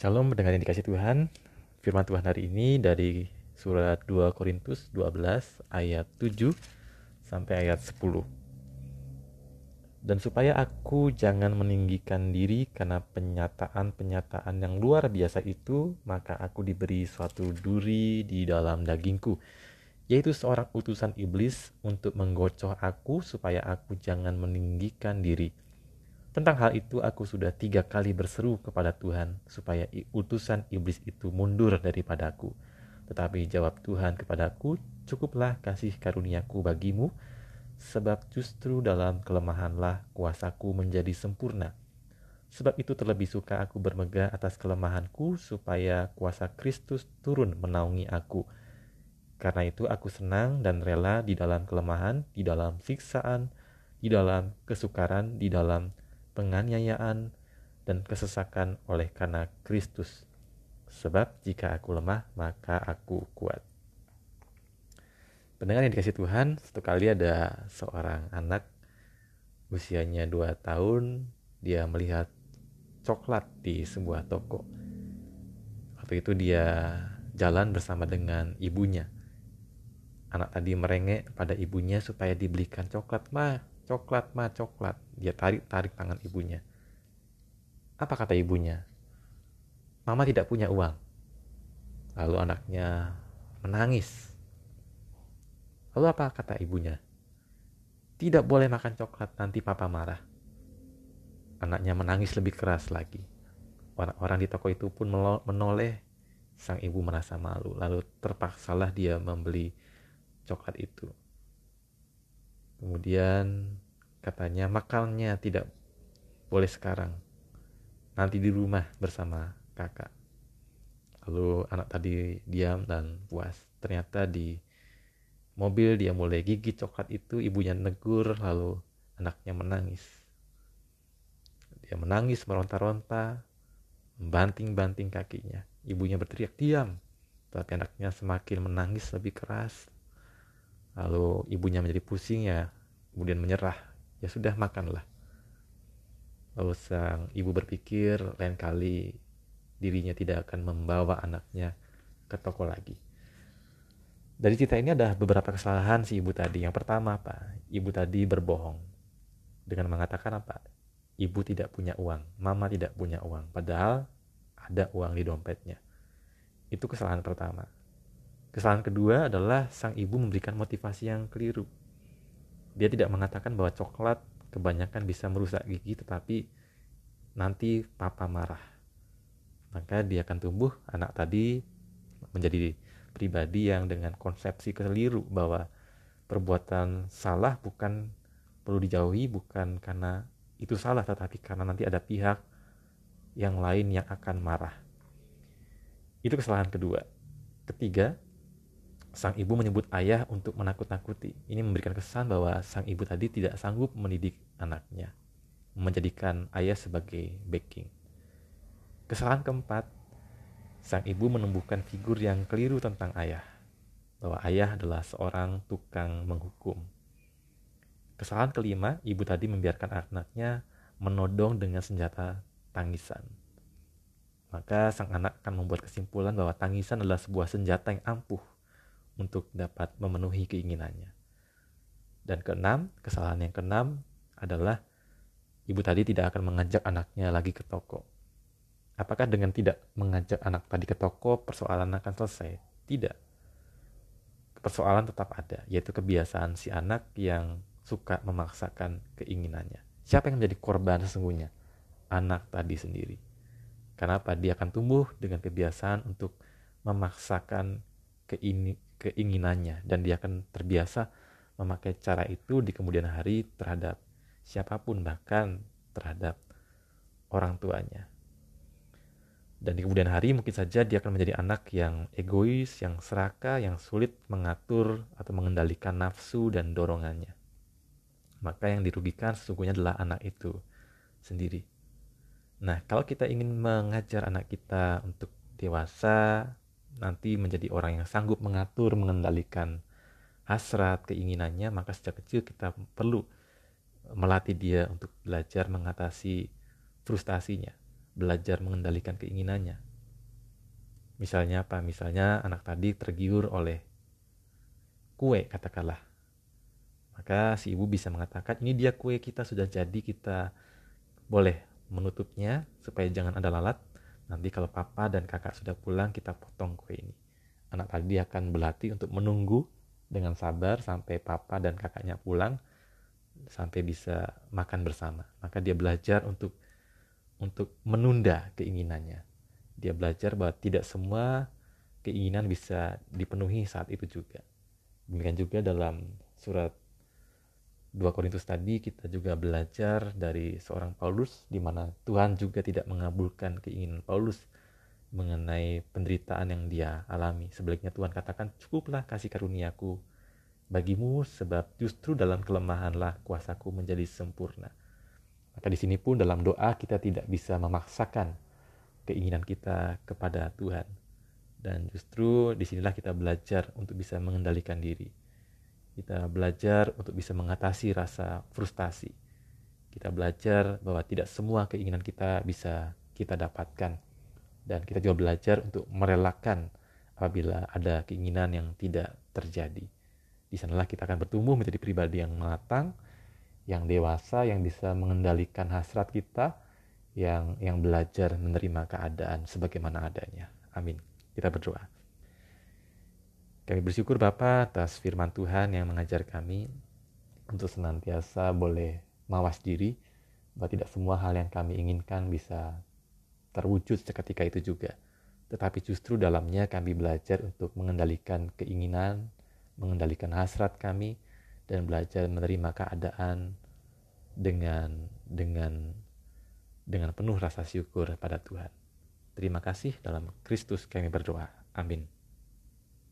Shalom mendengar dikasih Tuhan. Firman Tuhan hari ini dari surat 2 Korintus 12 ayat 7 sampai ayat 10. Dan supaya aku jangan meninggikan diri karena penyataan-penyataan yang luar biasa itu, maka aku diberi suatu duri di dalam dagingku, yaitu seorang utusan iblis untuk menggocoh aku supaya aku jangan meninggikan diri tentang hal itu aku sudah tiga kali berseru kepada Tuhan supaya utusan iblis itu mundur daripadaku. Tetapi jawab Tuhan kepadaku, cukuplah kasih karuniaku bagimu, sebab justru dalam kelemahanlah kuasaku menjadi sempurna. Sebab itu terlebih suka aku bermegah atas kelemahanku, supaya kuasa Kristus turun menaungi aku. Karena itu aku senang dan rela di dalam kelemahan, di dalam siksaan, di dalam kesukaran, di dalam penganiayaan, dan kesesakan oleh karena Kristus. Sebab jika aku lemah, maka aku kuat. Pendengar yang dikasih Tuhan, satu kali ada seorang anak usianya 2 tahun, dia melihat coklat di sebuah toko. Waktu itu dia jalan bersama dengan ibunya. Anak tadi merengek pada ibunya supaya dibelikan coklat. Ma, coklat ma coklat. Dia tarik tarik tangan ibunya. Apa kata ibunya? Mama tidak punya uang. Lalu anaknya menangis. Lalu apa kata ibunya? Tidak boleh makan coklat nanti papa marah. Anaknya menangis lebih keras lagi. Orang-orang di toko itu pun menoleh. Sang ibu merasa malu lalu terpaksalah dia membeli coklat itu Kemudian katanya makannya tidak boleh sekarang. Nanti di rumah bersama kakak. Lalu anak tadi diam dan puas. Ternyata di mobil dia mulai gigit coklat itu, ibunya negur, lalu anaknya menangis. Dia menangis meronta-ronta, membanting-banting kakinya. Ibunya berteriak, diam. Tapi anaknya semakin menangis lebih keras lalu ibunya menjadi pusing ya kemudian menyerah ya sudah makanlah. Lalu sang ibu berpikir lain kali dirinya tidak akan membawa anaknya ke toko lagi. Dari cerita ini ada beberapa kesalahan si ibu tadi. Yang pertama apa? Ibu tadi berbohong dengan mengatakan apa? Ibu tidak punya uang mama tidak punya uang padahal ada uang di dompetnya. Itu kesalahan pertama. Kesalahan kedua adalah sang ibu memberikan motivasi yang keliru. Dia tidak mengatakan bahwa coklat kebanyakan bisa merusak gigi tetapi nanti papa marah. Maka dia akan tumbuh anak tadi menjadi pribadi yang dengan konsepsi keliru bahwa perbuatan salah bukan perlu dijauhi bukan karena itu salah tetapi karena nanti ada pihak yang lain yang akan marah. Itu kesalahan kedua. Ketiga, sang ibu menyebut ayah untuk menakut-nakuti. Ini memberikan kesan bahwa sang ibu tadi tidak sanggup mendidik anaknya, menjadikan ayah sebagai backing. Kesalahan keempat, sang ibu menumbuhkan figur yang keliru tentang ayah, bahwa ayah adalah seorang tukang menghukum. Kesalahan kelima, ibu tadi membiarkan anaknya menodong dengan senjata tangisan. Maka sang anak akan membuat kesimpulan bahwa tangisan adalah sebuah senjata yang ampuh untuk dapat memenuhi keinginannya. Dan keenam, kesalahan yang keenam adalah ibu tadi tidak akan mengajak anaknya lagi ke toko. Apakah dengan tidak mengajak anak tadi ke toko persoalan akan selesai? Tidak. Persoalan tetap ada, yaitu kebiasaan si anak yang suka memaksakan keinginannya. Siapa yang menjadi korban sesungguhnya? Anak tadi sendiri. Kenapa? Dia akan tumbuh dengan kebiasaan untuk memaksakan keini, keinginannya dan dia akan terbiasa memakai cara itu di kemudian hari terhadap siapa pun bahkan terhadap orang tuanya. Dan di kemudian hari mungkin saja dia akan menjadi anak yang egois, yang serakah, yang sulit mengatur atau mengendalikan nafsu dan dorongannya. Maka yang dirugikan sesungguhnya adalah anak itu sendiri. Nah, kalau kita ingin mengajar anak kita untuk dewasa, nanti menjadi orang yang sanggup mengatur, mengendalikan hasrat, keinginannya, maka sejak kecil kita perlu melatih dia untuk belajar mengatasi frustasinya, belajar mengendalikan keinginannya, Misalnya apa? Misalnya anak tadi tergiur oleh kue katakanlah. Maka si ibu bisa mengatakan ini dia kue kita sudah jadi kita boleh menutupnya supaya jangan ada lalat. Nanti kalau papa dan kakak sudah pulang kita potong kue ini. Anak tadi akan berlatih untuk menunggu dengan sabar sampai papa dan kakaknya pulang sampai bisa makan bersama. Maka dia belajar untuk untuk menunda keinginannya. Dia belajar bahwa tidak semua keinginan bisa dipenuhi saat itu juga. Demikian juga dalam surat 2 Korintus tadi kita juga belajar dari seorang Paulus di mana Tuhan juga tidak mengabulkan keinginan Paulus mengenai penderitaan yang dia alami. Sebaliknya Tuhan katakan, cukuplah kasih karuniaku bagimu sebab justru dalam kelemahanlah kuasaku menjadi sempurna. Maka di sini pun dalam doa kita tidak bisa memaksakan keinginan kita kepada Tuhan. Dan justru di sinilah kita belajar untuk bisa mengendalikan diri. Kita belajar untuk bisa mengatasi rasa frustasi. Kita belajar bahwa tidak semua keinginan kita bisa kita dapatkan. Dan kita juga belajar untuk merelakan apabila ada keinginan yang tidak terjadi. Di sanalah kita akan bertumbuh menjadi pribadi yang matang, yang dewasa, yang bisa mengendalikan hasrat kita, yang yang belajar menerima keadaan sebagaimana adanya. Amin. Kita berdoa. Kami bersyukur Bapa atas firman Tuhan yang mengajar kami untuk senantiasa boleh mawas diri bahwa tidak semua hal yang kami inginkan bisa terwujud seketika itu juga. Tetapi justru dalamnya kami belajar untuk mengendalikan keinginan, mengendalikan hasrat kami, dan belajar menerima keadaan dengan dengan dengan penuh rasa syukur pada Tuhan. Terima kasih dalam Kristus kami berdoa. Amin.